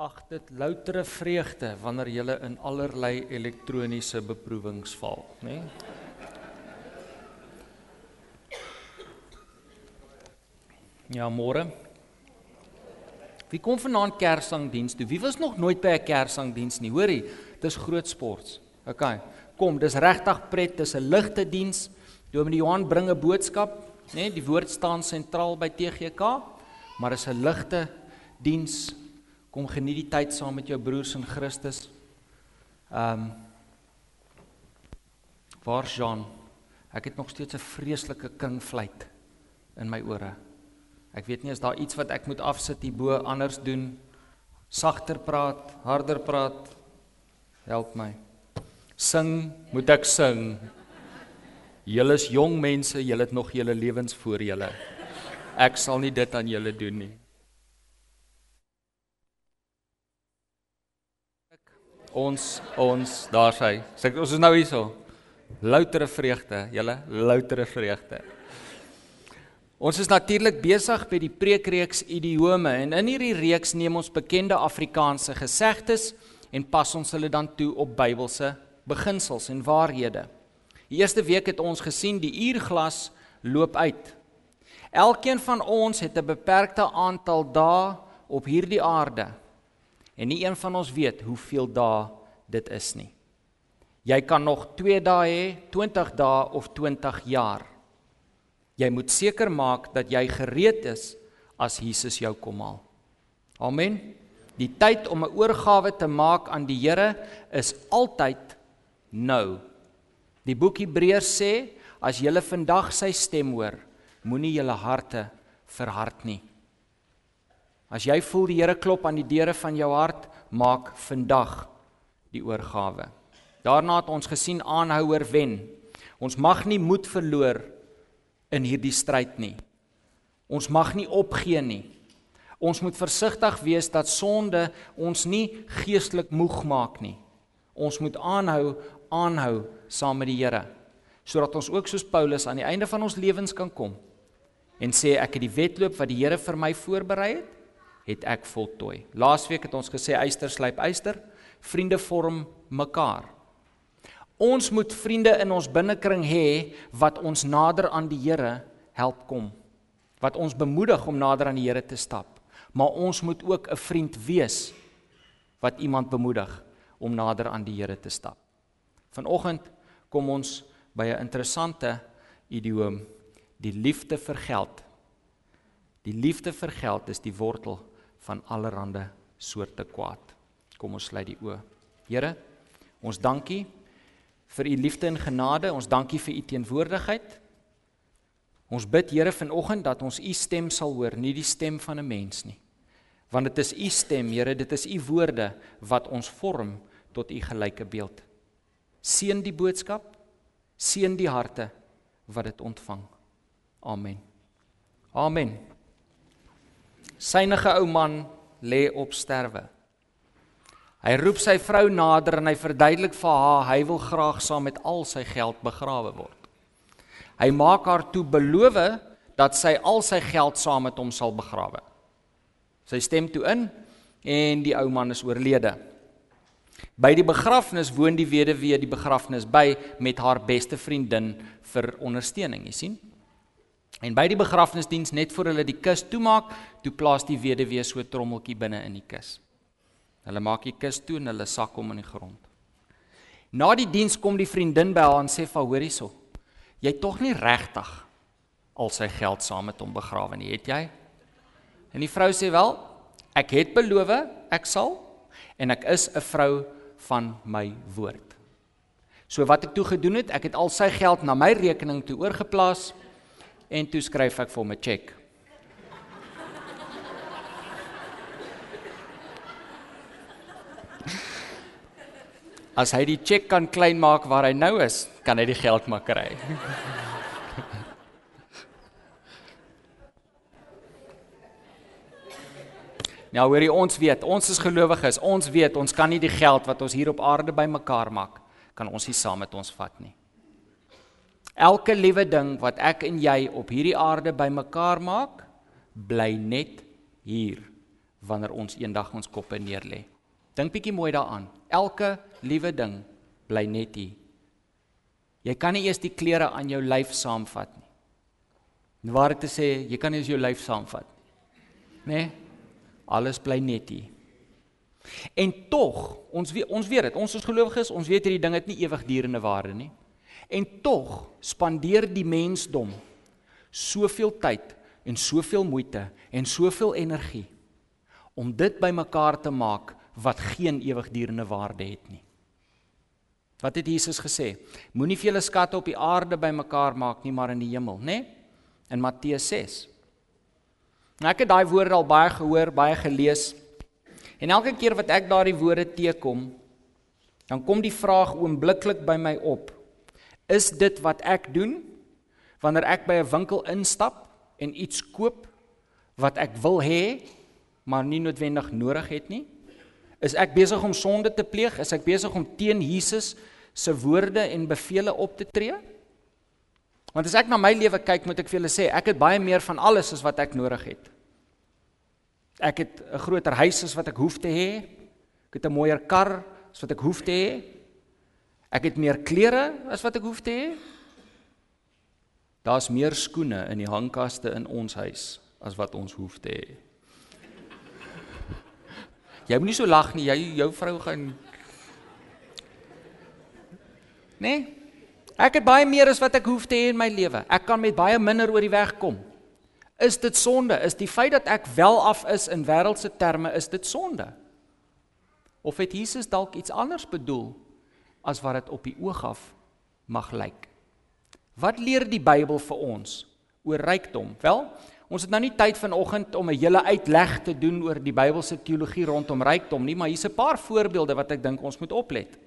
Ag dit loutere vreugde wanneer jy in allerlei elektroniese beproewings val, né? Nee? Ja, môre. Wie kom vanaand Kersangdiens toe? Wie was nog nooit by 'n Kersangdiens nie? Hoorie, dis groot sports. OK. Kom, dis regtig pret, dis 'n ligte diens. Dominee Johan bring 'n boodskap, né? Nee, die woord staan sentraal by TGK, maar is 'n ligte diens. Kom geniet die tyd saam met jou broers in Christus. Ehm um, Waar Jean? Ek het nog steeds 'n vreeslike kingfluit in my ore. Ek weet nie as daar iets wat ek moet afsit hierbo anders doen. Sagter praat, harder praat. Help my. Sing, moet ek sing? Julle is jong mense, julle het nog julle lewens voor julle. Ek sal nie dit aan julle doen nie. Ons ons daar sy. Sê ons is nou hierso. Loutere vreugde, julle, loutere vreugde. Ons is natuurlik besig met die preekreeks idiome en in hierdie reeks neem ons bekende Afrikaanse gesegdes en pas ons hulle dan toe op Bybelse beginsels en waarhede. Die eerste week het ons gesien die uurglas loop uit. Elkeen van ons het 'n beperkte aantal dae op hierdie aarde. En nie een van ons weet hoeveel dae dit is nie. Jy kan nog 2 dae hê, 20 dae of 20 jaar. Jy moet seker maak dat jy gereed is as Jesus jou kom haal. Amen. Die tyd om 'n oorgawe te maak aan die Here is altyd nou. Die boek Hebreërs sê as jy vandag sy stem hoor, moenie jou harte verhard nie. As jy voel die Here klop aan die deure van jou hart, maak vandag die oorgawe. Daarna het ons gesien aanhouer wen. Ons mag nie moed verloor in hierdie stryd nie. Ons mag nie opgee nie. Ons moet versigtig wees dat sonde ons nie geestelik moeg maak nie. Ons moet aanhou, aanhou saam met die Here sodat ons ook soos Paulus aan die einde van ons lewens kan kom en sê ek het die wedloop wat die Here vir my voorberei het, het ek voltooi. Laasweek het ons gesê eyster slyp eyster, vriende vorm mekaar. Ons moet vriende in ons binnekring hê wat ons nader aan die Here help kom. Wat ons bemoedig om nader aan die Here te stap. Maar ons moet ook 'n vriend wees wat iemand bemoedig om nader aan die Here te stap. Vanoggend kom ons by 'n interessante idioom, die liefde vir geld. Die liefde vir geld is die wortel van allerlei soorte kwaad. Kom ons sluit die oë. Here, ons dankie vir u liefde en genade. Ons dankie vir u teenwoordigheid. Ons bid Here vanoggend dat ons u stem sal hoor, nie die stem van 'n mens nie. Want dit is u stem, Here, dit is u woorde wat ons vorm tot u gelyke beeld. Seën die boodskap, seën die harte wat dit ontvang. Amen. Amen. Synige ou man lê op sterwe. Hy roep sy vrou nader en hy verduidelik vir haar hy wil graag saam met al sy geld begrawe word. Hy maak haar toe beloof dat sy al sy geld saam met hom sal begrawe. Sy stem toe in en die ou man is oorlede. By die begrafnis woon die weduwee die begrafnis by met haar beste vriendin vir ondersteuning, jy sien? En by die begrafnisdiens net voor hulle die kus toemaak, toe plaas die weduwee so trommeltjie binne in die kus. Hulle maak die kus toe en hulle sak hom in die grond. Na die diens kom die vriendin by haar en sê: "Va, hoor hierso. Jy tog nie regtig al sy geld saam met hom begrawe nie, het jy?" En die vrou sê: "Wel, ek het beloof ek sal en ek is 'n vrou van my woord." So wat ek toe gedoen het, ek het al sy geld na my rekening toe oorgeplaas en toe skryf ek vir hom 'n cheque. As hy die cheque kan klein maak waar hy nou is, kan hy die geld maar kry. Nou hoorie ons weet, ons is gelowiges, ons weet ons kan nie die geld wat ons hier op aarde bymekaar maak, kan ons nie saam met ons vat nie. Elke liewe ding wat ek en jy op hierdie aarde bymekaar maak, bly net hier wanneer ons eendag ons koppe neerlê. Dink bietjie mooi daaraan. Elke liewe ding bly net hier. Jy kan nie eers die klere aan jou lyf saamvat nie. En waar te sê, jy kan nie eens jou lyf saamvat nie. Né? Nee? Alles bly net hier. En tog, ons ons weet dit, ons as gelowiges, ons weet hierdie ding het nie ewigdurende waarde nie. En tog spandeer die mensdom soveel tyd en soveel moeite en soveel energie om dit bymekaar te maak wat geen ewigdurende waarde het nie. Wat het Jesus gesê? Moenie vir julle skatte op die aarde bymekaar maak nie, maar in die hemel, né? In Matteus 6. Nou ek het daai woorde al baie gehoor, baie gelees. En elke keer wat ek daardie woorde teekom, dan kom die vraag oombliklik by my op. Is dit wat ek doen wanneer ek by 'n winkel instap en iets koop wat ek wil hê, maar nie noodwendig nodig het nie? Is ek besig om sonde te pleeg? Is ek besig om teen Jesus se woorde en beveel op te tree? Want as ek na my lewe kyk, moet ek vir julle sê, ek het baie meer van alles as wat ek nodig het. Ek het 'n groter huis as wat ek hoef te hê. Ek het 'n mooier kar as wat ek hoef te hê. Ek het meer klere as wat ek hoef te hê. Daar's meer skoene in die hangkaste in ons huis as wat ons hoef te hê. Jy moenie so lag nie, jy jou vrou gaan Nee. Ek het baie meer as wat ek hoef te hê in my lewe. Ek kan met baie minder oor die weg kom. Is dit sonde? Is die feit dat ek wel af is in wêreldse terme, is dit sonde? Of het Jesus dalk iets anders bedoel as wat dit op die oog af mag lyk? Wat leer die Bybel vir ons oor rykdom? Wel, ons het nou nie tyd vanoggend om 'n hele uitleg te doen oor die Bybelse teologie rondom rykdom nie, maar hier's 'n paar voorbeelde wat ek dink ons moet oplet.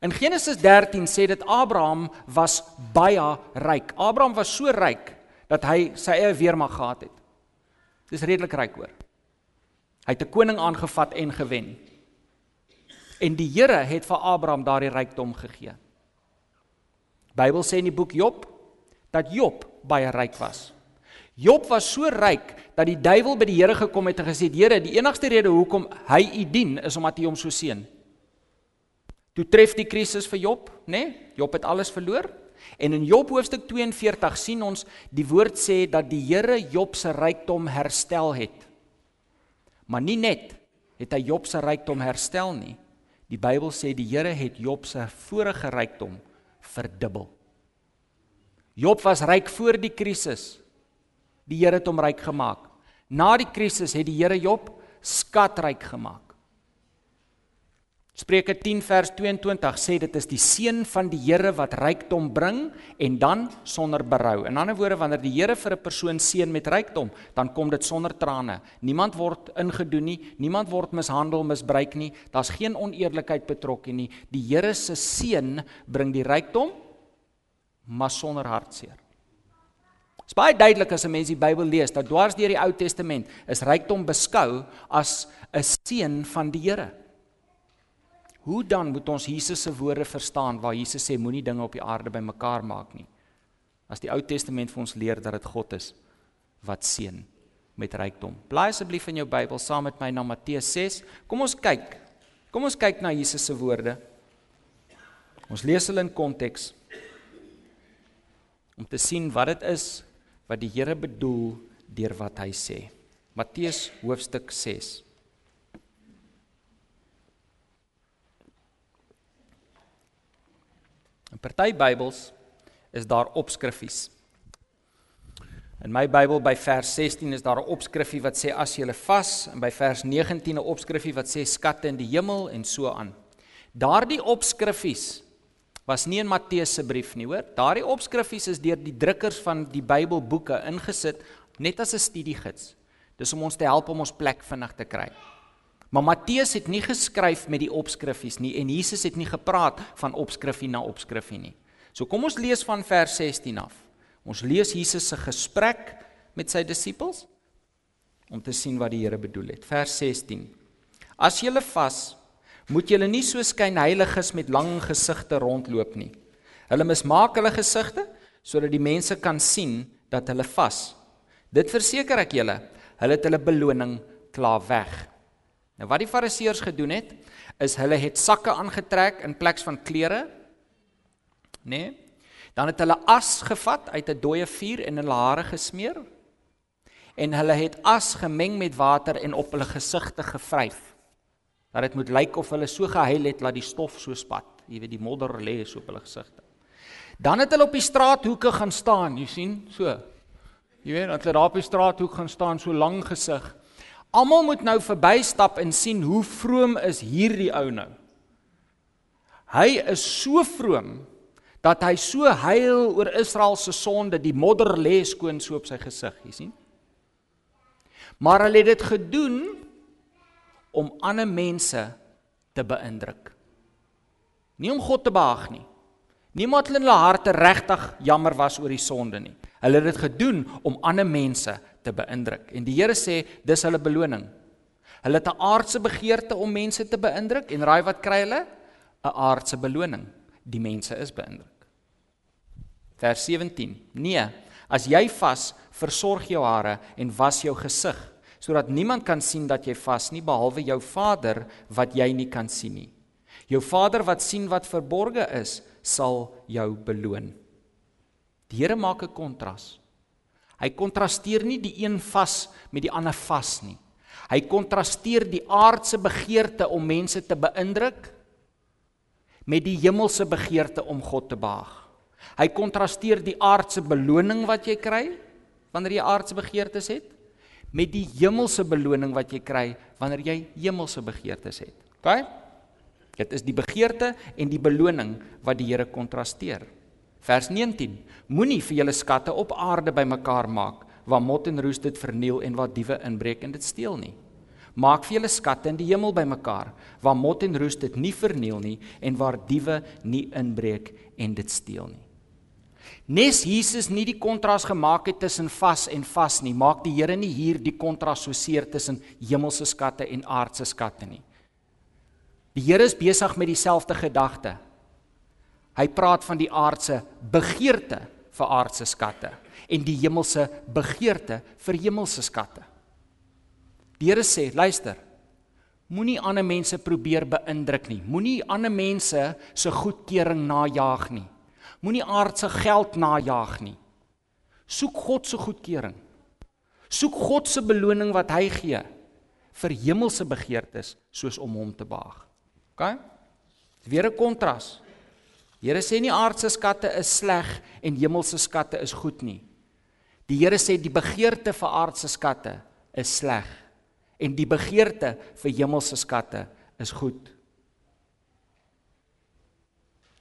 In Genesis 13 sê dit Abraham was baie ryk. Abraham was so ryk dat hy sy eie weermag gehad het. Dis redelik ryk hoor. Hy het 'n koning aangevat en gewen. En die Here het vir Abraham daardie rykdom gegee. Bybel sê in die boek Job dat Job baie ryk was. Job was so ryk dat die duiwel by die Here gekom het en gesê: "Here, die enigste rede hoekom hy u dien is omdat hy hom so seën." Toe tref die krisis vir Job, né? Nee? Job het alles verloor. En in Job hoofstuk 42 sien ons die woord sê dat die Here Job se rykdom herstel het. Maar nie net het hy Job se rykdom herstel nie. Die Bybel sê die Here het Job se vorige rykdom verdubbel. Job was ryk voor die krisis. Die Here het hom ryk gemaak. Na die krisis het die Here Job skatryk gemaak. Spreuke 10 vers 22 sê dit is die seën van die Here wat rykdom bring en dan sonder berou. In ander woorde wanneer die Here vir 'n persoon seën met rykdom, dan kom dit sonder trane. Niemand word ingedoen nie, niemand word mishandel, misbruik nie. Daar's geen oneerlikheid betrokke nie. Die Here se seën bring die rykdom maar sonder hartseer. Dit is baie duidelik as 'n mens die Bybel lees dat dwars deur die Ou Testament is rykdom beskou as 'n seën van die Here. Hoe dan moet ons Jesus se woorde verstaan waar Jesus sê moenie dinge op die aarde bymekaar maak nie? As die Ou Testament vir ons leer dat dit God is wat seën met rykdom. Blaai asseblief in jou Bybel saam met my na Matteus 6. Kom ons kyk. Kom ons kyk na Jesus se woorde. Ons lees hulle in konteks om te sien wat dit is wat die Here bedoel deur wat hy sê. Matteus hoofstuk 6 In party Bybels is daar opskrifies. In my Bybel by vers 16 is daar 'n opskrifie wat sê as jy vas en by vers 19 'n opskrifie wat sê skatte in die hemel en so aan. Daardie opskrifies was nie in Matteus se brief nie, hoor. Daardie opskrifies is deur die drukkers van die Bybelboeke ingesit net as 'n studiegids. Dis om ons te help om ons plek vinnig te kry. Maar Matteus het nie geskryf met die opskrifies nie en Jesus het nie gepraat van opskrifie na opskrifie nie. So kom ons lees van vers 16 af. Ons lees Jesus se gesprek met sy disippels om te sien wat die Here bedoel het. Vers 16. As julle vas, moet julle nie so skynheiliges met lang gesigte rondloop nie. Hulle mismaak hulle gesigte sodat die mense kan sien dat hulle vas. Dit verseker ek julle, hulle het hulle beloning klaar weg. Nou wat die fariseërs gedoen het, is hulle het sakke aangetrek in plek van klere. Nê? Nee? Dan het hulle as gevat uit 'n dooie vuur en hulle hare gesmeer. En hulle het as gemeng met water en op hulle gesigte gevryf. Dat dit moet lyk of hulle so gehuil het dat die stof so spat. Jy weet die modder lê so op hulle gesigte. Dan het hulle op die straathoeke gaan staan, jy sien, so. Jy weet, hulle daar op die straathoek gaan staan so lang gesig. Almal moet nou verbystap en sien hoe vroom is hierdie ou nou. Hy is so vroom dat hy so huil oor Israel se sonde, die modder lê skoon so op sy gesig, jy sien? Maar hulle het dit gedoen om ander mense te beïndruk. Nie om God te behaag nie. Niemand in hulle harte regtig jammer was oor die sonde nie. Hulle het dit gedoen om ander mense te beïndruk. En die Here sê dis hulle beloning. Hulle het 'n aardse begeerte om mense te beïndruk en raai wat kry hulle? 'n Aardse beloning. Die mense is beïndruk. Vers 17. Nee, as jy vas, versorg jou hare en was jou gesig, sodat niemand kan sien dat jy vas nie behalwe jou Vader wat jy nie kan sien nie. Jou Vader wat sien wat verborge is, sal jou beloon. Die Here maak 'n kontras. Hy kontrasteer nie die een vas met die ander vas nie. Hy kontrasteer die aardse begeerte om mense te beïndruk met die hemelse begeerte om God te behaag. Hy kontrasteer die aardse beloning wat jy kry wanneer jy aardse begeertes het met die hemelse beloning wat jy kry wanneer jy hemelse begeertes het. OK? Dit is die begeerte en die beloning wat die Here kontrasteer. Vers 19: Moenie vir julle skatte op aarde bymekaar maak waar mot en roes dit verniel en waar diewe inbreek en dit steel nie. Maak vir julle skatte in die hemel bymekaar waar mot en roes dit nie verniel nie en waar diewe nie inbreek en dit steel nie. Nes Jesus nie die kontras gemaak het tussen vas en vas nie, maak die Here nie hier die kontras so seer tussen hemelse skatte en aardse skatte nie. Die Here is besig met dieselfde gedagte. Hy praat van die aardse begeerte vir aardse skatte en die hemelse begeerte vir hemelse skatte. Die Here sê, luister, moenie ander mense probeer beïndruk nie. Moenie ander mense se goedkeuring najag nie. Moenie aardse geld najag nie. Soek God se goedkeuring. Soek God se beloning wat hy gee vir hemelse begeertes soos om hom te behaag. OK? Weer 'n kontras. Here sê nie aardse skatte is sleg en hemelse skatte is goed nie. Die Here sê die begeerte vir aardse skatte is sleg en die begeerte vir hemelse skatte is goed.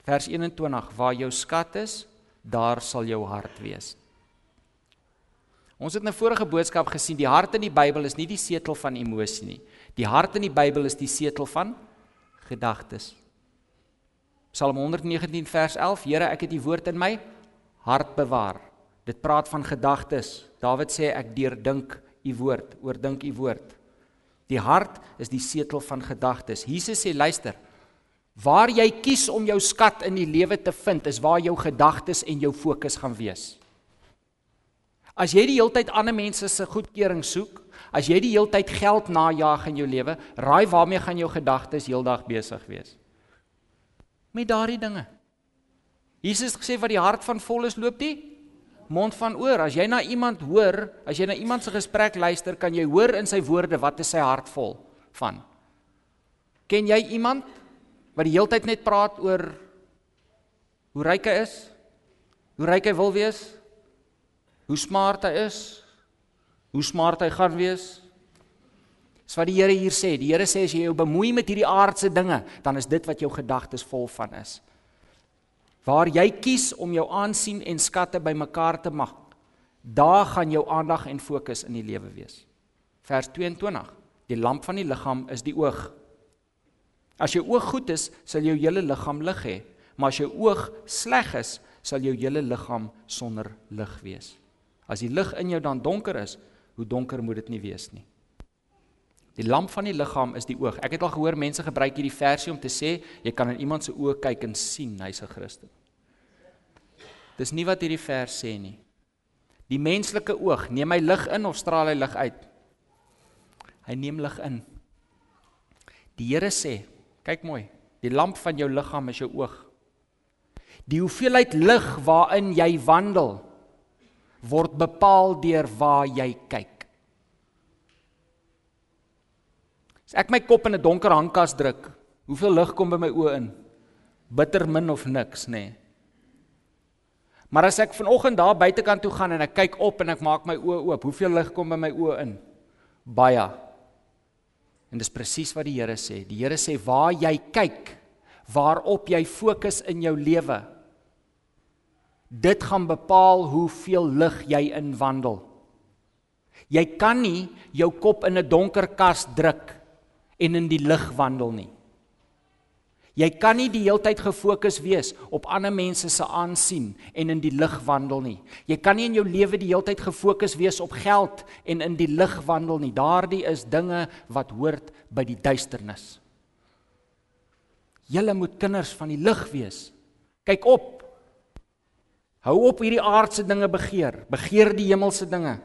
Vers 21: Waar jou skat is, daar sal jou hart wees. Ons het in 'n vorige boodskap gesien die hart in die Bybel is nie die setel van emosie nie. Die hart in die Bybel is die setel van gedagtes. Psalm 119 vers 11: Here, ek het u woord in my hart bewaar. Dit praat van gedagtes. Dawid sê ek deurdink u woord, oordink u woord. Die hart is die setel van gedagtes. Jesus sê luister, waar jy kies om jou skat in die lewe te vind, is waar jou gedagtes en jou fokus gaan wees. As jy die hele tyd ander mense se goedkeuring soek, as jy die hele tyd geld najag in jou lewe, raai waarmee gaan jou gedagtes heeldag besig wees? Met daardie dinge. Jesus het gesê wat die hart van vol is, loop die mond van oor. As jy na iemand hoor, as jy na iemand se gesprek luister, kan jy hoor in sy woorde wat is sy hart vol van. Ken jy iemand wat die hele tyd net praat oor hoe ryk hy is? Hoe ryk hy wil wees? hoe smart hy is, hoe smart hy gaan wees. Dis wat die Here hier sê. Die Here sê as jy jou bemoei met hierdie aardse dinge, dan is dit wat jou gedagtes vol van is. Waar jy kies om jou aansien en skatte bymekaar te maak, daar gaan jou aandag en fokus in die lewe wees. Vers 22. Die lamp van die liggaam is die oog. As jou oog goed is, sal jou hele liggaam lig hê, maar as jou oog sleg is, sal jou hele liggaam sonder lig wees. As die lig in jou dan donker is, hoe donker moet dit nie wees nie. Die lamp van die liggaam is die oog. Ek het al gehoor mense gebruik hierdie versie om te sê jy kan in iemand se oë kyk en sien hy's 'n Christen. Dis nie wat hierdie vers sê nie. Die menslike oog, neem hy lig in of straal hy lig uit? Hy neem lig in. Die Here sê, kyk mooi, die lamp van jou liggaam is jou oog. Die hoeveelheid lig waarin jy wandel word bepaal deur waar jy kyk. As ek my kop in 'n donker hangkas druk, hoeveel lig kom by my oë in? Bitter min of niks, nê. Nee. Maar as ek vanoggend daar buitekant toe gaan en ek kyk op en ek maak my oë oop, hoeveel lig kom by my oë in? Baie. En dis presies wat die Here sê. Die Here sê waar jy kyk, waarop jy fokus in jou lewe, dit gaan bepaal hoeveel lig jy inwandel. Jy kan nie jou kop in 'n donker kas druk en in die lig wandel nie. Jy kan nie die heeltyd gefokus wees op ander mense se aansien en in die lig wandel nie. Jy kan nie in jou lewe die heeltyd gefokus wees op geld en in die lig wandel nie. Daardie is dinge wat hoort by die duisternis. Julle moet kinders van die lig wees. Kyk op. Hou op hierdie aardse dinge begeer. Begeer die hemelse dinge.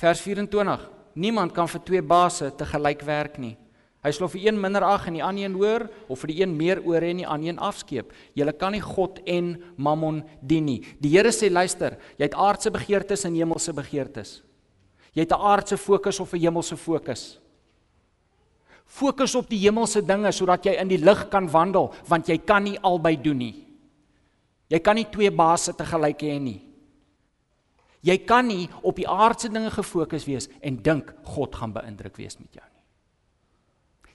Vers 24. Niemand kan vir twee baase te gelyk werk nie. Hy sal vir een minder ag en die ander een hoër of vir die een meer oor en die ander een afskeep. Jy kan nie God en Mammon dien nie. Die Here sê luister, jy het aardse begeertes en hemelse begeertes. Jy het 'n aardse fokus of 'n hemelse fokus. Fokus op die hemelse dinge sodat jy in die lig kan wandel, want jy kan nie albei doen nie. Jy kan nie twee baase te gelyk hê nie. Jy kan nie op die aardse dinge gefokus wees en dink God gaan beïndruk wees met jou nie.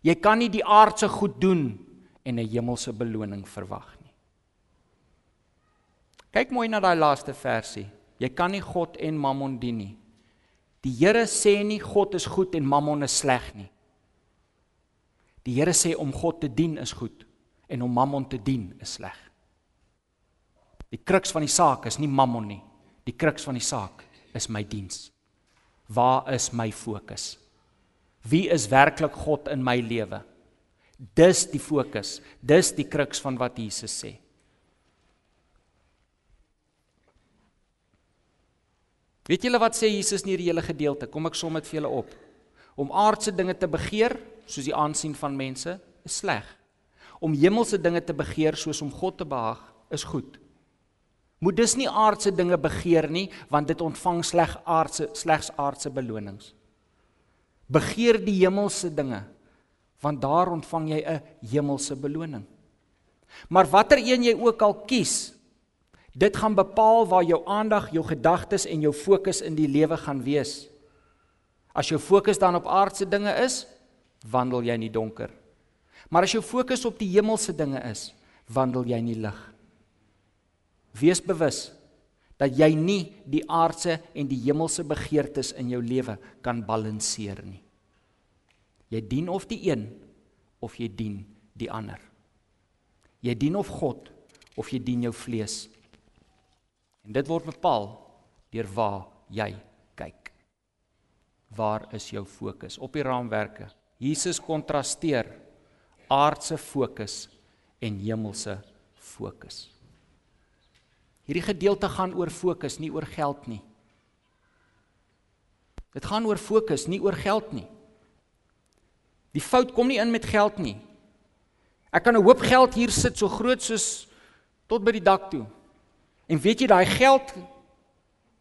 Jy kan nie die aardse goed doen en 'n hemelse beloning verwag nie. Kyk mooi na daai laaste versie. Jy kan nie God en Mammon dien nie. Die Here sê nie God is goed en Mammon is sleg nie. Die Here sê om God te dien is goed en om Mammon te dien is sleg. Die kruks van die saak is nie Mammon nie. Die kruks van die saak is my diens. Waar is my fokus? Wie is werklik God in my lewe? Dis die fokus. Dis die kruks van wat Jesus sê. Weet julle wat sê Jesus in hierdie hele gedeelte? Kom ek som dit vir julle op. Om aardse dinge te begeer, soos die aansien van mense, is sleg. Om hemelse dinge te begeer soos om God te behaag, is goed. Moet dus nie aardse dinge begeer nie, want dit ontvang sleg aardse slegs aardse belonings. Begeer die hemelse dinge want daar ontvang jy 'n hemelse beloning. Maar watter een jy ook al kies, dit gaan bepaal waar jou aandag, jou gedagtes en jou fokus in die lewe gaan wees. As jou fokus dan op aardse dinge is, wandel jy in die donker. Maar as jou fokus op die hemelse dinge is, wandel jy in die lig. Wees bewus dat jy nie die aardse en die hemelse begeertes in jou lewe kan balanseer nie. Jy dien of die een of jy dien die ander. Jy dien of God of jy dien jou vlees. En dit word bepaal deur waar jy kyk. Waar is jou fokus op die raamwerke? Jesus kontrasteer aardse fokus en hemelse fokus. Hierdie gedeelte gaan oor fokus, nie oor geld nie. Dit gaan oor fokus, nie oor geld nie. Die fout kom nie in met geld nie. Ek kan 'n hoop geld hier sit so groot soos tot by die dak toe. En weet jy daai geld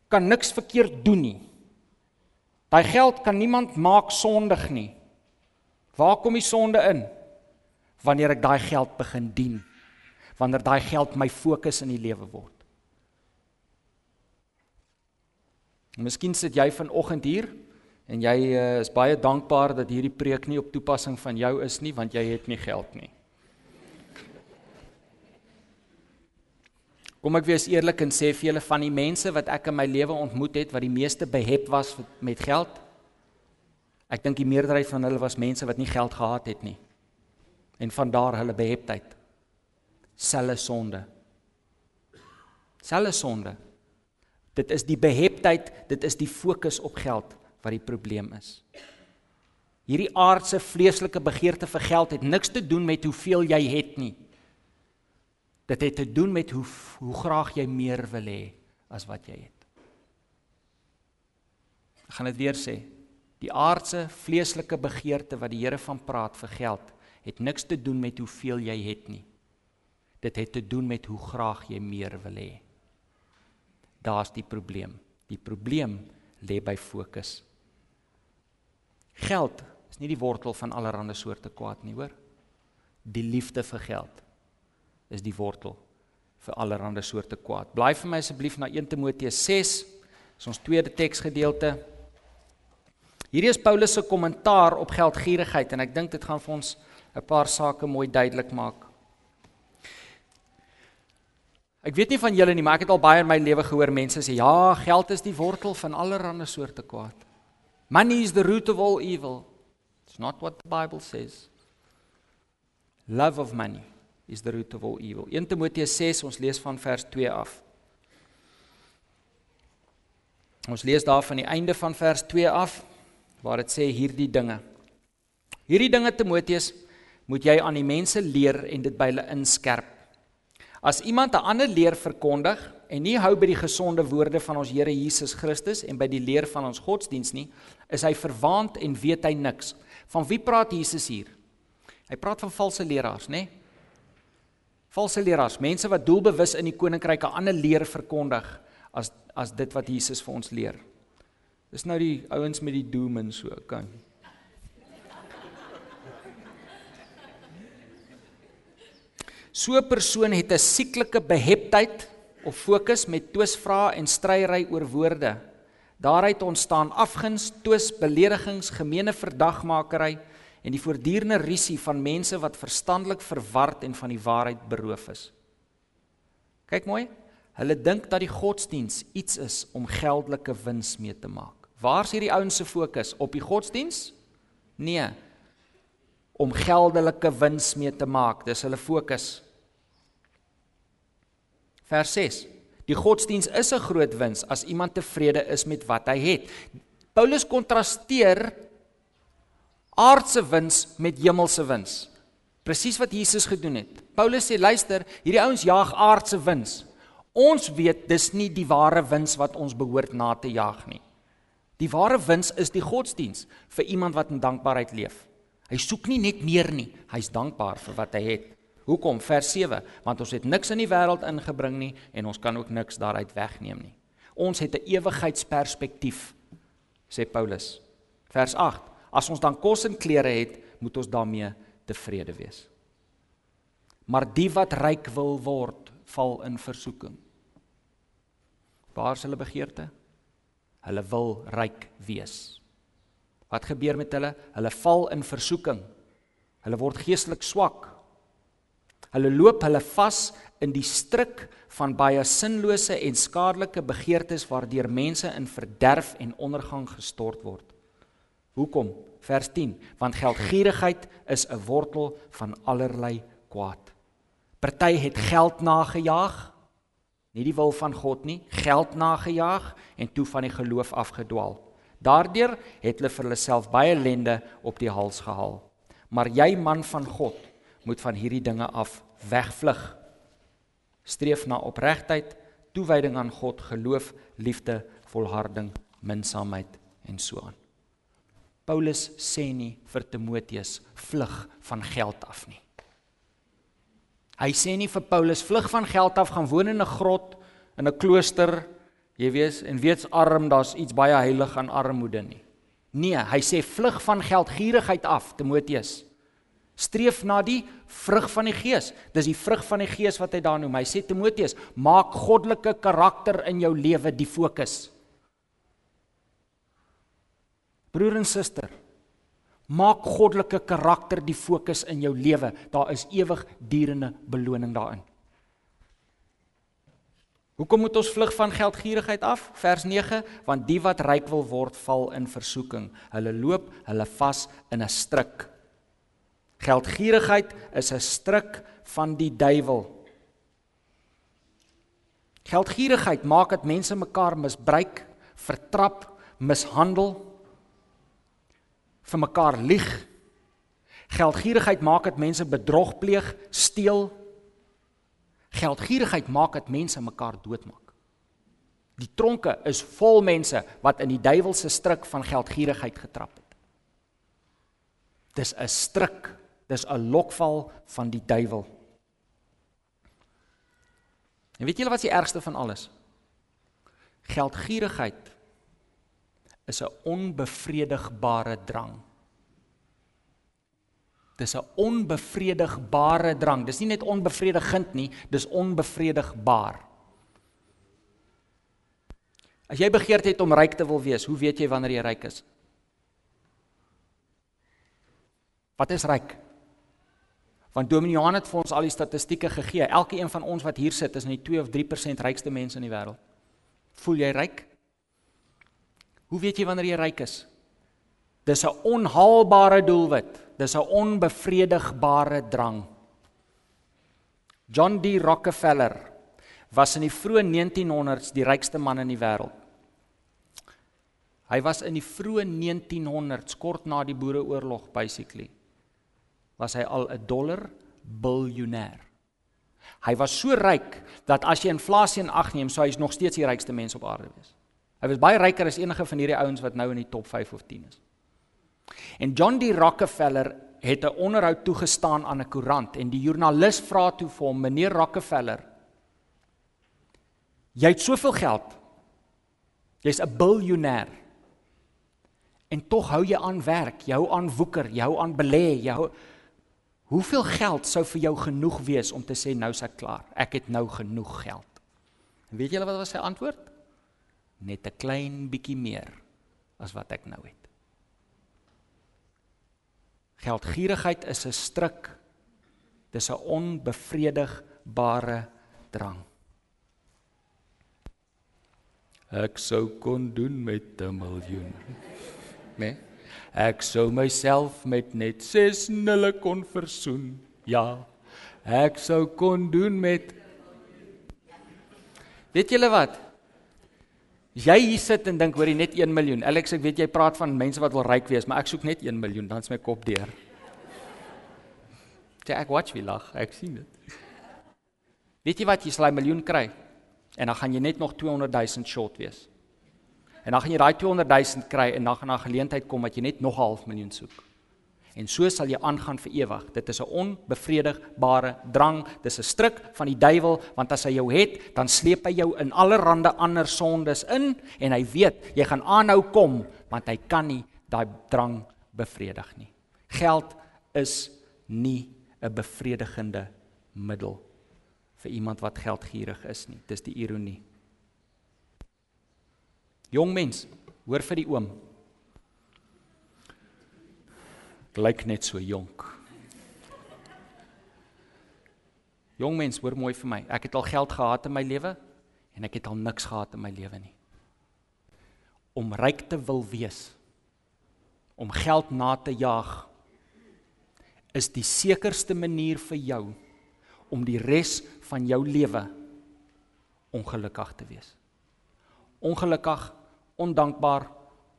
kan niks verkeerd doen nie. Daai geld kan niemand maak sondig nie. Waar kom die sonde in? Wanneer ek daai geld begin dien. Wanneer daai geld my fokus in die lewe word. Miskien sit jy vanoggend hier en jy uh, is baie dankbaar dat hierdie preek nie op toepassing van jou is nie want jy het nie geld nie. Kom ek wees eerlik en sê vir julle van die mense wat ek in my lewe ontmoet het wat die meeste behep was met geld. Ek dink die meerderheid van hulle was mense wat nie geld gehad het nie. En van daar hulle beheptheid. Selle sonde. Selle sonde. Dit is die beheptheid, dit is die fokus op geld wat die probleem is. Hierdie aardse vleeslike begeerte vir geld het niks te doen met hoeveel jy het nie. Dit het te doen met hoe hoe graag jy meer wil hê as wat jy het. Ek gaan dit weer sê. Die aardse vleeslike begeerte wat die Here van praat vir geld, het niks te doen met hoeveel jy het nie. Dit het te doen met hoe graag jy meer wil hê. Daar's die probleem. Die probleem lê by fokus. Geld is nie die wortel van allerlei soorte kwaad nie, hoor. Die liefde vir geld is die wortel vir allerlei soorte kwaad. Blaai vir my asseblief na 1 Timoteus 6, is ons tweede teksgedeelte. Hierdie is Paulus se kommentaar op geldgierigheid en ek dink dit gaan vir ons 'n paar sake mooi duidelik maak. Ek weet nie van julle nie, maar ek het al baie in my lewe gehoor mense sê ja, geld is die wortel van allerlei soorte kwaad. Money is the root of all evil. It's not what the Bible says. Love of money is the root of all evil. 1 Timoteus 6, ons lees van vers 2 af. Ons lees daar van die einde van vers 2 af waar dit sê hierdie dinge. Hierdie dinge Timoteus moet jy aan die mense leer en dit by hulle inskerp. As iemand 'n ander leer verkondig en nie hou by die gesonde woorde van ons Here Jesus Christus en by die leer van ons godsdiens nie, is hy verwaand en weet hy niks. Van wie praat Jesus hier? Hy praat van valse leraars, nê? Nee? Valse leraars, mense wat doelbewus in die koninkryk 'n ander leer verkondig as as dit wat Jesus vir ons leer. Dis nou die ouens met die doom en so, kan. So 'n persoon het 'n sieklike beheptheid of fokus met twisvrae en stryery oor woorde. Daaruit ontstaan afguns, twis, beledigings, gemeene verdagmakery en die voortdurende risie van mense wat verstandelik verward en van die waarheid beroof is. Kyk mooi. Hulle dink dat die godsdiens iets is om geldelike wins mee te maak. Waar's hierdie ouens se fokus? Op die godsdiens? Nee. Om geldelike wins mee te maak. Dis hulle fokus. Vers 6. Die godsdiens is 'n groot wins as iemand tevrede is met wat hy het. Paulus kontrasteer aardse wins met hemelse wins. Presies wat Jesus gedoen het. Paulus sê luister, hierdie ouens jaag aardse wins. Ons weet dis nie die ware wins wat ons behoort na te jag nie. Die ware wins is die godsdiens vir iemand wat in dankbaarheid leef. Hy soek nie net meer nie, hy's dankbaar vir wat hy het. Hoekom? Vers 7, want ons het niks in die wêreld ingebring nie en ons kan ook niks daaruit wegneem nie. Ons het 'n ewigheidsperspektief, sê Paulus. Vers As ons dan kos en klere het, moet ons daarmee tevrede wees. Maar die wat ryk wil word, val in versoeking. Waar is hulle begeerte? Hulle wil ryk wees. Wat gebeur met hulle? Hulle val in versoeking. Hulle word geestelik swak. Hulle loop hulle vas in die struik van baie sinlose en skadelike begeertes waardeur mense in verderf en ondergang gestort word. Hoekom? Vers 10. Want geldgierigheid is 'n wortel van allerlei kwaad. Party het geld nagejaag, nie die wil van God nie, geld nagejaag en toe van die geloof afgedwaal. Daardeur het hulle vir hulle self baie ellende op die hals gehaal. Maar jy man van God, moet van hierdie dinge af wegvlug. Streef na opregtheid, toewyding aan God, geloof, liefde, volharding, minsaamheid en so aan. Paulus sê nie vir Timoteus vlug van geld af nie. Hy sê nie vir Paulus vlug van geld af gaan woon in 'n grot in 'n klooster, jy weet, en weets arm, daar's iets baie heilig aan armoede nie. Nee, hy sê vlug van geldgierigheid af, Timoteus. Streef na die vrug van die Gees. Dis die vrug van die Gees wat hy daar noem. Hy sê Timoteus, maak goddelike karakter in jou lewe die fokus. Broer en suster, maak goddelike karakter die fokus in jou lewe. Daar is ewig durende beloning daarin. Hoekom moet ons vlug van geldgierigheid af? Vers 9, want die wat ryk wil word, val in versoeking. Hulle loop, hulle vas in 'n struik. Geldgierigheid is 'n struik van die duiwel. Geldgierigheid maak dat mense mekaar misbruik, vertrap, mishandel vir mekaar lieg. Geldgierigheid maak dat mense bedrog pleeg, steel. Geldgierigheid maak dat mense mekaar doodmaak. Die tronke is vol mense wat in die duiwelse struik van geldgierigheid getrap het. Dis 'n struik, dis 'n lokval van die duiwel. En weet julle wat die ergste van alles? Geldgierigheid is 'n onbevredigbare drang. Dis 'n onbevredigbare drang. Dis nie net onbevredigend nie, dis onbevredigbaar. As jy begeerte het om ryk te wil wees, hoe weet jy wanneer jy ryk is? Wat is ryk? Want Dominee Johan het vir ons al die statistieke gegee. Elke een van ons wat hier sit is in die 2 of 3% rykste mense in die wêreld. Voel jy ryk? Hoe weet jy wanneer jy ryk is? Dis 'n onhaalbare doelwit. Dis 'n onbevredigbare drang. John D Rockefeller was in die vroeë 1900s die rykste man in die wêreld. Hy was in die vroeë 1900s kort na die Boereoorlog basically was hy al 'n dollar biljoenêr. Hy was so ryk dat as jy inflasie in ag neem, sou hy nog steeds die rykste mens op aarde wees. Hy was baie ryker as enige van hierdie ouens wat nou in die top 5 of 10 is. En John D Rockefeller het 'n onderhoud toegestaan aan 'n koerant en die joernalis vra toe vir hom: "Meneer Rockefeller, jy het soveel geld. Jy's 'n biljoenêr. En tog hou jy aan werk, jy hou aan woeker, jy hou aan belê, jy hou Hoeveel geld sou vir jou genoeg wees om te sê nou's ek klaar? Ek het nou genoeg geld." En weet julle wat was sy antwoord? Net 'n klein bietjie meer as wat ek nou het. Geldgierigheid is 'n struik. Dis 'n onbevredigbare drang. Ek sou kon doen met 'n miljoen. Nee. Ek sou myself met net 6 nulle kon versoen. Ja. Ek sou kon doen met Weet julle wat? Jy hier sit en dink hoor jy net 1 miljoen. Alex, ek weet jy praat van mense wat wil ryk wees, maar ek soek net 1 miljoen, dan is my kop deur. Ja, ek watch wie lag, ek sien dit. Weet jy wat jy 'n miljoen kry? En dan gaan jy net nog 200 000 short wees. En dan gaan jy daai 200 000 kry en dan gaan daar 'n geleentheid kom dat jy net nog 'n half miljoen soek. En so sal jy aangaan vir ewig. Dit is 'n onbevredigbare drang. Dis 'n struik van die duiwel want as hy jou het, dan sleep hy jou in allerlei ander sondes in en hy weet jy gaan aanhou kom want hy kan nie daai drang bevredig nie. Geld is nie 'n bevredigende middel vir iemand wat geldgierig is nie. Dis die ironie. Jong mens, hoor vir die oom lyk net so jonk. Jong mens, hoor mooi vir my. Ek het al geld gehad in my lewe en ek het al niks gehad in my lewe nie. Om ryk te wil wees, om geld na te jaag is die sekerste manier vir jou om die res van jou lewe ongelukkig te wees. Ongelukkig, ondankbaar,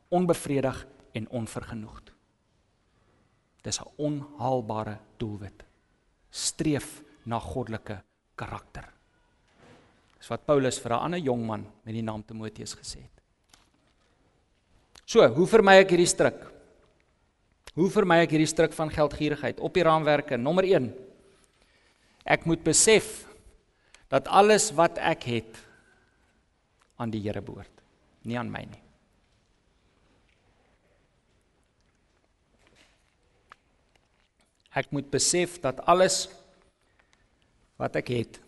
onbevredig en onvergenoegd. Dis 'n onhaalbare doelwit. Streef na goddelike karakter. Dis wat Paulus vir 'n ander jong man met die naam Timoteus gesê het. So, hoe vermy ek hierdie struik? Hoe vermy ek hierdie struik van geldgierigheid op die raamwerke? Nommer 1. Ek moet besef dat alles wat ek het aan die Here behoort, nie aan my nie. Ek moet besef dat alles wat ek het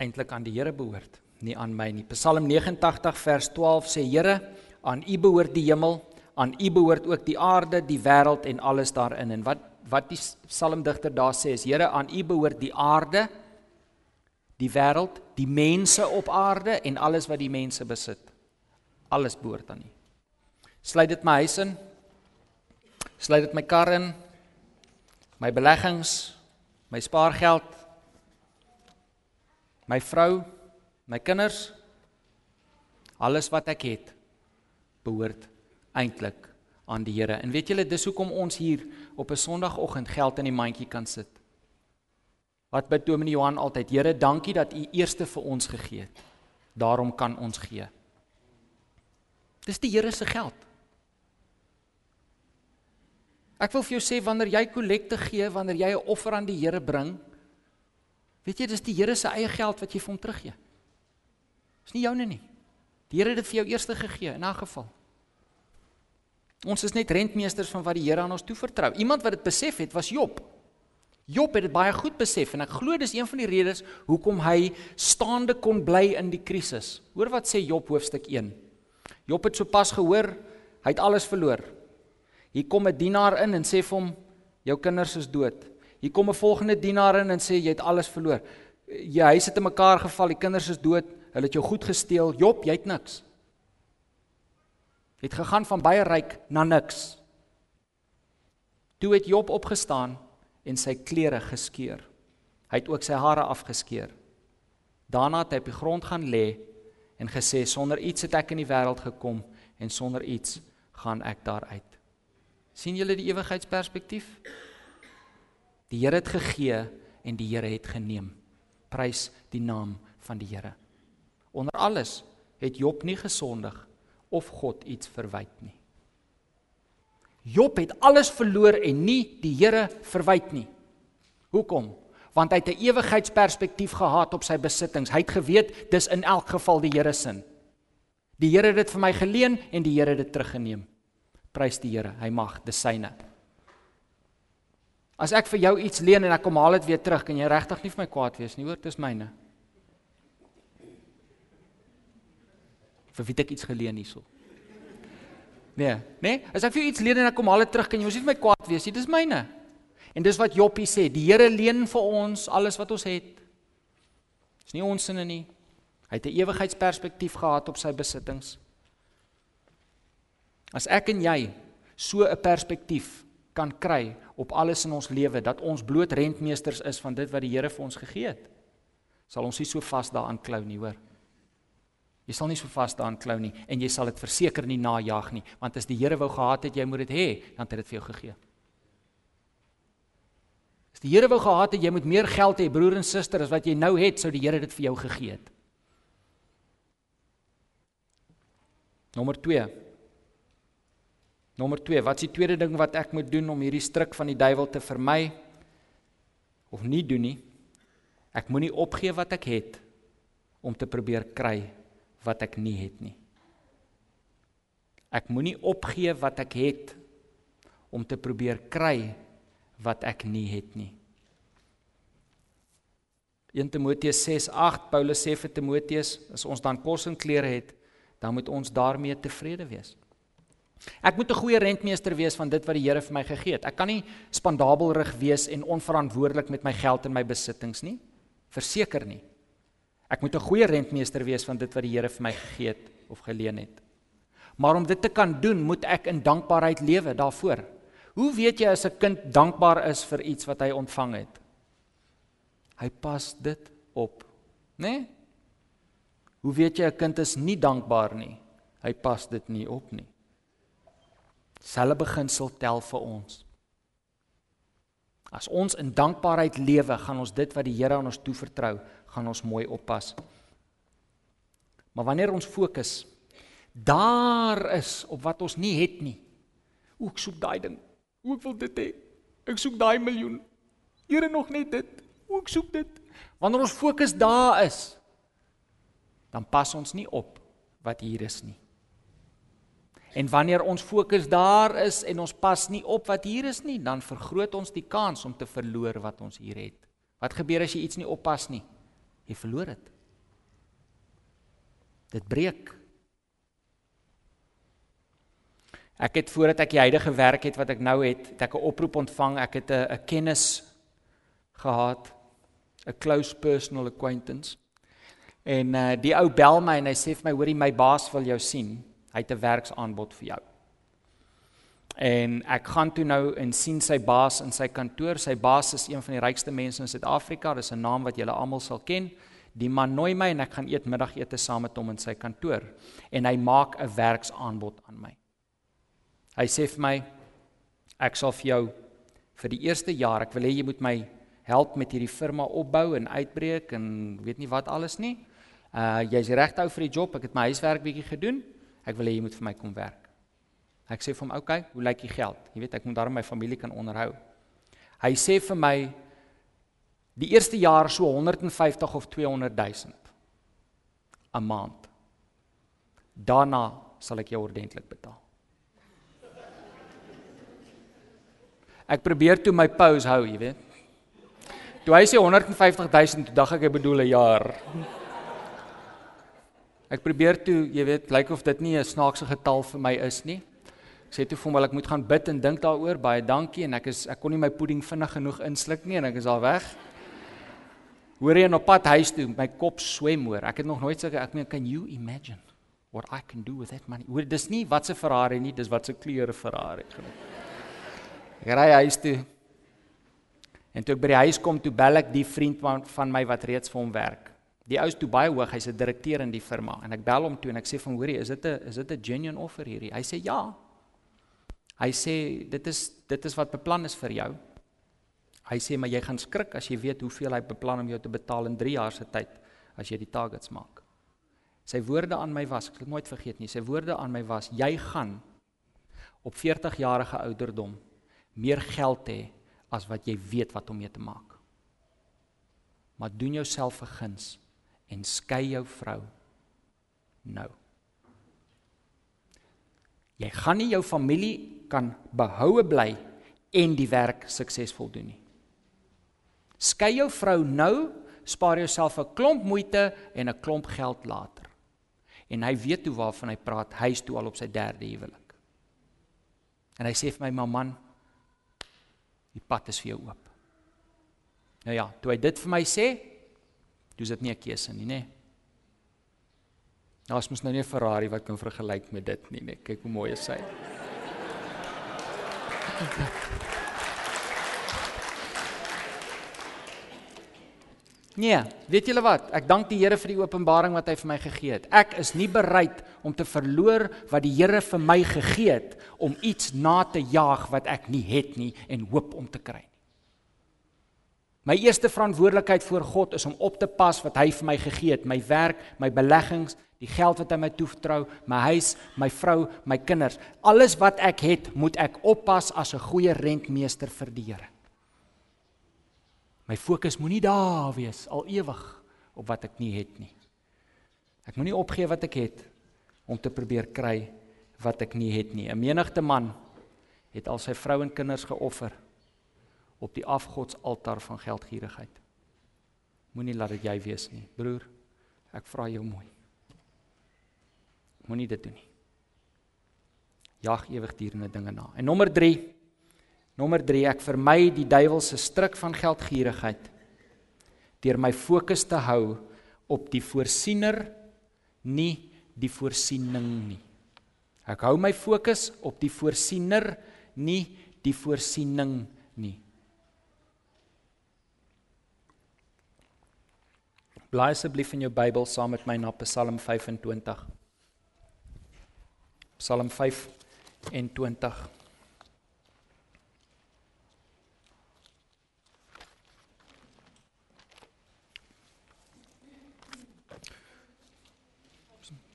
eintlik aan die Here behoort, nie aan my nie. Psalm 89 vers 12 sê Here, aan U behoort die hemel, aan U behoort ook die aarde, die wêreld en alles daarin. En wat wat die psalmdigter daar sê is Here, aan U behoort die aarde, die wêreld, die mense op aarde en alles wat die mense besit. Alles behoort aan U. Sluit dit my huis in? Sluit dit my kar in? my beleggings, my spaargeld, my vrou, my kinders, alles wat ek het, behoort eintlik aan die Here. En weet julle, dis hoekom ons hier op 'n Sondagoggend geld in die mandjie kan sit. Wat bid Dominee Johan altyd, Here, dankie dat U eerste vir ons gegee het. Daarom kan ons gee. Dis die Here se geld. Ek wil vir jou sê wanneer jy kollekte gee, wanneer jy 'n offer aan die Here bring, weet jy dis die Here se eie geld wat jy vir hom teruggee. Dis nie joune nie. Die Here het dit vir jou eers gegee in 'n geval. Ons is net rentmeesters van wat die Here aan ons toevertrou. Iemand wat dit besef het, was Job. Job het dit baie goed besef en ek glo dis een van die redes hoekom hy staande kon bly in die krisis. Hoor wat sê Job hoofstuk 1. Job het sopas gehoor hy het alles verloor. Hier kom 'n dienaar in en sê vir hom jou kinders is dood. Hier kom 'n volgende dienaar in en sê jy het alles verloor. Jy huis het in mekaar geval, die kinders is dood, hulle het jou goed gesteel. Job, jy het niks. Jy het gegaan van baie ryk na niks. Toe het Job opgestaan en sy klere geskeur. Hy het ook sy hare afgeskeur. Daarna het hy op die grond gaan lê en gesê sonder iets het ek in die wêreld gekom en sonder iets gaan ek daaruit sien julle die ewigheidsperspektief? Die Here het gegee en die Here het geneem. Prys die naam van die Here. Onder alles het Job nie gesondig of God iets verwyd nie. Job het alles verloor en nie die Here verwyd nie. Hoekom? Want hy het 'n ewigheidsperspektief gehad op sy besittings. Hy het geweet dis in elk geval die Here se. Die Here het dit vir my geleen en die Here het dit teruggeneem. Prys die Here, hy mag dis syne. As ek vir jou iets leen en ek kom haal dit weer terug, kan jy regtig nie vir my kwaad wees nie, hoor, dis myne. Vir wie het ek iets geleen hierso? Nee, nee, as ek vir jou iets leen en ek kom haal dit terug, kan jy mos nie vir my kwaad wees nie, dis myne. En dis wat Joppie sê, die Here leen vir ons alles wat ons het. Dis nie ons sinne nie. Hy het 'n ewigheidsperspektief gehad op sy besittings. As ek en jy so 'n perspektief kan kry op alles in ons lewe dat ons bloot rentmeesters is van dit wat die Here vir ons gegee het, sal ons nie so vas daaraan klou nie, hoor. Jy sal nie so vas daaraan klou nie en jy sal dit verseker nie najag nie, want as die Here wou gehad het jy moet dit hê, dan het hy dit vir jou gegee. As die Here wou gehad het jy moet meer geld hê, broer en suster, as wat jy nou het, sou die Here dit vir jou gegee het. Nommer 2 Nommer 2, wat is die tweede ding wat ek moet doen om hierdie struik van die duiwel te vermy of nie doen nie? Ek moenie opgee wat ek het om te probeer kry wat ek nie het nie. Ek moenie opgee wat ek het om te probeer kry wat ek nie het nie. 1 Timoteus 6:8 Paulus sê vir Timoteus as ons dan kos en klere het, dan moet ons daarmee tevrede wees. Ek moet 'n goeie rentmeester wees van dit wat die Here vir my gegee het. Ek kan nie spandabelrig wees en onverantwoordelik met my geld en my besittings nie. Verseker nie. Ek moet 'n goeie rentmeester wees van dit wat die Here vir my gegee het of geleen het. Maar om dit te kan doen, moet ek in dankbaarheid lewe daarvoor. Hoe weet jy as 'n kind dankbaar is vir iets wat hy ontvang het? Hy pas dit op, né? Nee? Hoe weet jy 'n kind is nie dankbaar nie? Hy pas dit nie op nie. Selfe beginsel tel vir ons. As ons in dankbaarheid lewe, gaan ons dit wat die Here aan ons toevertrou, gaan ons mooi oppas. Maar wanneer ons fokus daar is op wat ons nie het nie. O, ek soek daai ding. O, ek wil dit hê. Ek soek daai miljoen. Here nog net dit. O, ek soek dit. Wanneer ons fokus daar is, dan pas ons nie op wat hier is nie. En wanneer ons fokus daar is en ons pas nie op wat hier is nie, dan vergroot ons die kans om te verloor wat ons hier het. Wat gebeur as jy iets nie oppas nie? Jy verloor dit. Dit breek. Ek het voordat ek die huidige werk het wat ek nou het, het ek 'n oproep ontvang. Ek het 'n 'n kennis gehad, 'n close personal acquaintance. En uh die ou bel my en hy sê vir my, "Hoorie, my baas wil jou sien." Hy het 'n werksaanbod vir jou. En ek gaan toe nou en sien sy baas in sy kantoor. Sy baas is een van die rykste mense in Suid-Afrika. Dis 'n naam wat julle almal sal ken. Die man nooi my en ek gaan eet middagete saam met hom in sy kantoor en hy maak 'n werksaanbod aan my. Hy sê vir my ek sal vir jou vir die eerste jaar, ek wil hê jy moet my help met hierdie firma opbou en uitbreek en weet nie wat alles nie. Uh jy's regte ou vir die job. Ek het my huiswerk bietjie gedoen. Ek wil hê jy moet vir my kom werk. Ek sê vir hom, "Oké, okay, hoe lyk die geld? Jy weet, ek moet daarmee my familie kan onderhou." Hy sê vir my die eerste jaar so 150 of 200 000 'n maand. Daarna sal ek jou ordentlik betaal. Ek probeer toe my pose hou, jy weet. Toe hy sê 150 000, toe dink ek hy bedoel 'n jaar. Ek probeer toe, jy weet, lyk of dit nie 'n snaakse getal vir my is nie. Ek sê toe vir hom wel ek moet gaan bid en dink daaroor, baie dankie en ek is ek kon nie my pudding vinnig genoeg insluk nie en ek is al weg. Hoor jy op pad huis toe, my kop swem hoor. Ek het nog nooit sulke ek meen, can you imagine what I can do with that money? Hoor, dis nie wat se Ferrari nie, dis wat se kleure Ferrari genoem. Ek ry huis toe. En toe ek by die huis kom, toe bel ek die vriend van, van my wat reeds vir hom werk. Die ou is toe baie hoog, hy's 'n direkteur in die firma en ek bel hom toe en ek sê van hoorie, is dit 'n is dit 'n genuine offer hierdie? Hy sê ja. Hy sê dit is dit is wat beplan is vir jou. Hy sê maar jy gaan skrik as jy weet hoeveel hy beplan om jou te betaal in 3 jaar se tyd as jy die targets maak. Sy woorde aan my was, ek sal nooit vergeet nie, sy woorde aan my was jy gaan op 40 jarige ouderdom meer geld hê as wat jy weet wat om mee te maak. Maar doen jouself 'n guns en skei jou vrou nou. Jy gaan nie jou familie kan behoue bly en die werk suksesvol doen nie. Skei jou vrou nou, spaar jouself 'n klomp moeite en 'n klomp geld later. En hy weet hoe waarvan hy praat, hy is toe al op sy derde huwelik. En hy sê vir my, "Ma man, Die pad is vir jou oop. Nou ja, toe hy dit vir my sê, toe is dit nie 'n keuse nie, nê. Daar's mos nou nie 'n Ferrari wat kan vergelyk met dit nie, nê. Kyk hoe mooi is hy. Nee, weet julle wat? Ek dank die Here vir die openbaring wat hy vir my gegee het. Ek is nie bereid om te verloor wat die Here vir my gegee het om iets na te jaag wat ek nie het nie en hoop om te kry nie. My eerste verantwoordelikheid voor God is om op te pas wat hy vir my gegee het, my werk, my beleggings, die geld wat hy my toevertrou, my huis, my vrou, my kinders. Alles wat ek het, moet ek oppas as 'n goeie rentmeester vir die Here. My fokus moenie daar wees al ewig op wat ek nie het nie. Ek moenie opgee wat ek het om te probeer kry wat ek nie het nie. 'n Menigte man het al sy vrou en kinders geoffer op die afgodsaltaar van geldgierigheid. Moenie laat dit jy wees nie, broer. Ek vra jou mooi. Moenie dit doen nie. Jag ewigdurende dinge na. En nommer Nommer 3, ek vermy die duiwelse struik van geldgierigheid deur my fokus te hou op die voorsiener, nie die voorsiening nie. Ek hou my fokus op die voorsiener, nie die voorsiening nie. Blaai asseblief in jou Bybel saam met my na Psalm 25. Psalm 25.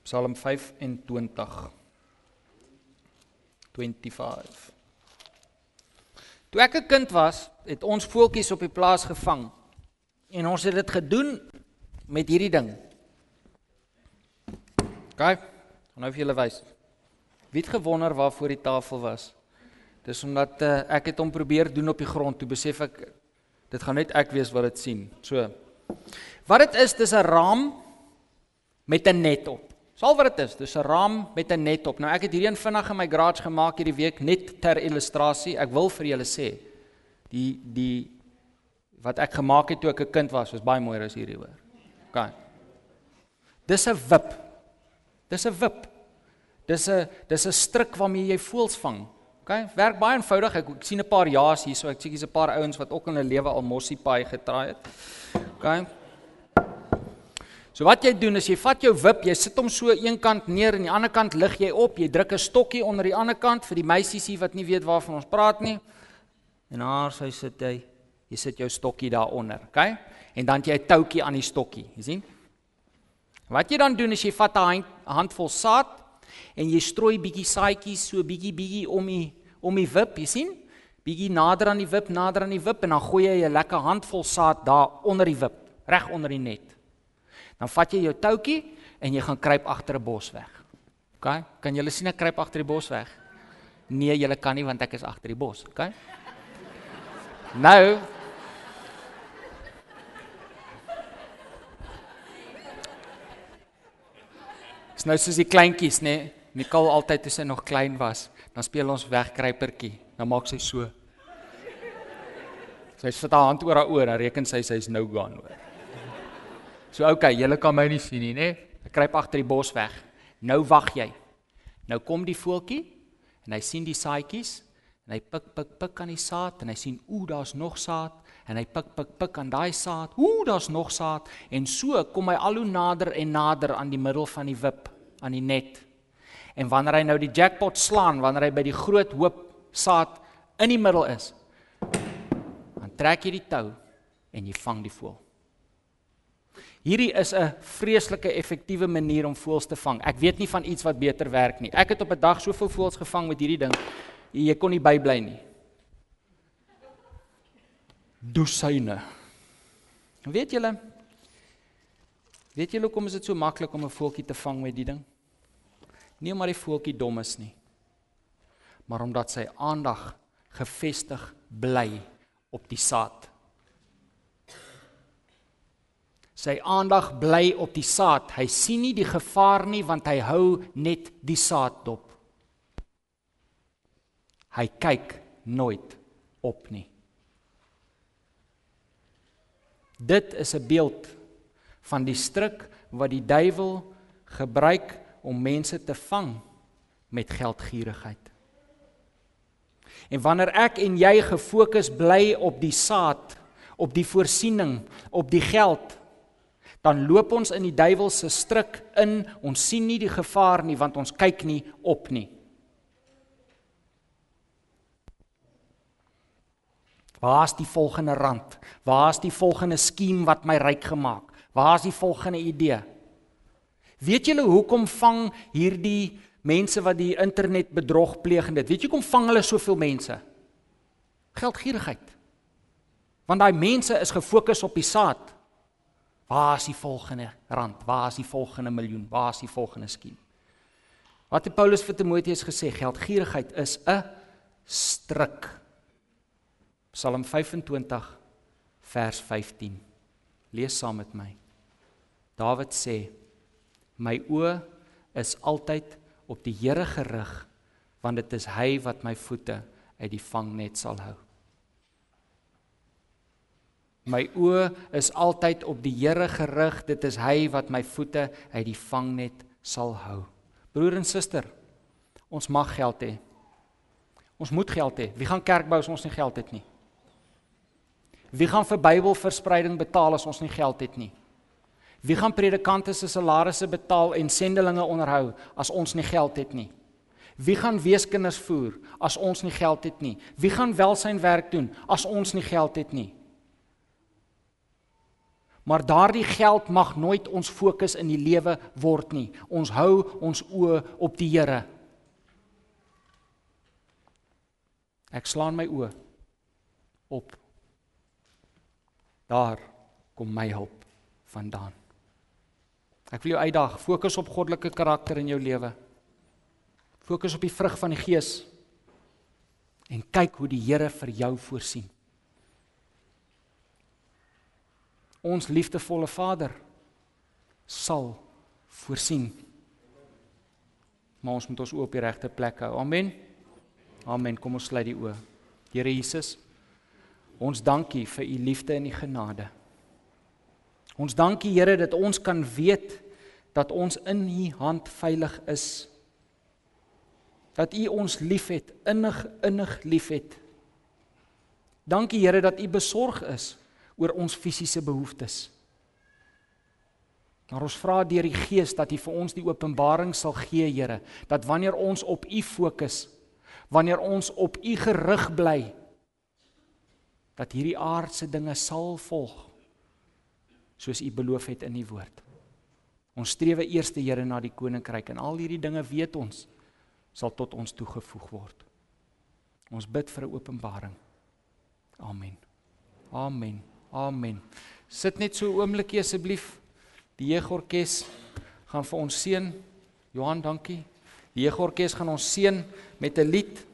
Psalm 25 25 Toe ek 'n kind was, het ons voeltjies op die plaas gevang. En ons het dit gedoen met hierdie ding. Kyk, nou vir julle wys. Wie het gewonder waar voor die tafel was? Dis omdat uh, ek het hom probeer doen op die grond, toe besef ek dit gaan net ek wees wat dit sien. So. Wat dit is, dis 'n raam met 'n net op. Sal wat dit is, dis 'n raam met 'n net op. Nou ek het hierdie een vinnig in my garage gemaak hierdie week net ter illustrasie. Ek wil vir julle sê die die wat ek gemaak het toe ek 'n kind was, was baie mooier as hierdie hoor. OK. Dis 'n wip. Dis 'n wip. Dis 'n dis 'n stryk waarmee jy voels vang. OK, werk baie eenvoudig. Ek, ek sien 'n paar jaars hier, so ek sê hier's 'n paar ouens wat ook in hulle lewe al mossie paai getraai het. OK. So wat jy doen is jy vat jou wip, jy sit hom so een kant neer en die ander kant lig jy op, jy druk 'n stokkie onder die ander kant vir die meisies hier wat nie weet waarvan ons praat nie. En daar sy sit hy, jy sit jou stokkie daaronder, okay? En dan jy 'n toutjie aan die stokkie, jy sien? Wat jy dan doen is jy vat 'n handvol saad en jy strooi bietjie saaitjies so bietjie bietjie om die om die wip, jy sien? Bietjie nader aan die wip, nader aan die wip en dan gooi jy 'n lekker handvol saad daar onder die wip, reg onder die net. Dan vat jy jou toutjie en jy gaan kruip agter 'n bos weg. OK? Kan julle sien ek kruip agter die bos weg? Nee, julle kan nie want ek is agter die bos, OK? Nou Dis nou soos die kleintjies, nê? Nee? Nicole altyd toe sy nog klein was, dan speel ons wegkruipertjie. Dan maak sy so. Sy sit haar hand oor haar oor en reken sy sy's nou gaan hoor. So okay, julle kan my nie sien nie, nê? Ek kruip agter die bos weg. Nou wag jy. Nou kom die voeltjie en hy sien die saaitjies en hy pik pik pik aan die saad en hy sien ooh, daar's nog saad en hy pik pik pik aan daai saad. Ooh, daar's nog saad en so kom hy al hoe nader en nader aan die middel van die wip, aan die net. En wanneer hy nou die jackpot slaan, wanneer hy by die groot hoop saad in die middel is, dan trek jy die tou en jy vang die voël. Hierdie is 'n vreeslike effektiewe manier om voëls te vang. Ek weet nie van iets wat beter werk nie. Ek het op 'n dag soveel voëls gevang met hierdie ding. Jy kon nie bybly nie. Dosyne. Weet julle? Weet julle hoekom is dit so maklik om 'n voeltjie te vang met die ding? Nie omdat die voeltjie dom is nie, maar omdat sy aandag gefestig bly op die saad. Sy aandag bly op die saad. Hy sien nie die gevaar nie want hy hou net die saad dop. Hy kyk nooit op nie. Dit is 'n beeld van die struik wat die duiwel gebruik om mense te vang met geldgierigheid. En wanneer ek en jy gefokus bly op die saad, op die voorsiening, op die geld, dan loop ons in die duiwel se struik in. Ons sien nie die gevaar nie want ons kyk nie op nie. Waar is die volgende rand? Waar is die volgende skiem wat my ryk gemaak? Waar is die volgende idee? Weet julle hoekom vang hierdie mense wat die internet bedrog pleeg en dit? Weet jy hoekom vang hulle soveel mense? Geldgierigheid. Want daai mense is gefokus op die saad. Waar is die volgende rand? Waar is die volgende miljoen? Waar is die volgende skien? Wat het Paulus vir Timoteus gesê? Geldgierigheid is 'n stryk. Psalm 25 vers 15. Lees saam met my. Dawid sê: My oë is altyd op die Here gerig, want dit is hy wat my voete uit die vangnet sal hou. My oë is altyd op die Here gerig. Dit is hy wat my voete uit die vangnet sal hou. Broer en suster, ons mag geld hê. Ons moet geld hê. Wie gaan kerk bou as ons nie geld het nie? Wie gaan vir Bybelverspreiding betaal as ons nie geld het nie? Wie gaan predikante se salarisse betaal en sendelinge onderhou as ons nie geld het nie? Wie gaan weeskinders voer as ons nie geld het nie? Wie gaan welsynwerk doen as ons nie geld het nie? Maar daardie geld mag nooit ons fokus in die lewe word nie. Ons hou ons oë op die Here. Ek slaan my oë op. Daar kom my hulp vandaan. Ek wil jou uitdaag, fokus op goddelike karakter in jou lewe. Fokus op die vrug van die Gees en kyk hoe die Here vir jou voorsien. Ons liefdevolle Vader sal voorsien. Maar ons moet ons oop op die regte plek hou. Amen. Amen. Kom ons sluit die oë. Here Jesus, ons dankie vir u liefde en u genade. Ons dankie Here dat ons kan weet dat ons in u hand veilig is. Dat u ons liefhet, innig innig liefhet. Dankie Here dat u besorg is oor ons fisiese behoeftes. Maar ons vra deur die Gees dat U vir ons die openbaring sal gee, Here, dat wanneer ons op U fokus, wanneer ons op U gerig bly, dat hierdie aardse dinge sal volg soos U beloof het in U woord. Ons strewe eers die Here na die koninkryk en al hierdie dinge weet ons sal tot ons toegevoeg word. Ons bid vir 'n openbaring. Amen. Amen. Amen. Sit net so 'n oombliekie asseblief. Die jeugorkes gaan vir ons seën. Johan, dankie. Die jeugorkes gaan ons seën met 'n lied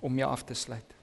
om jou af te sluit.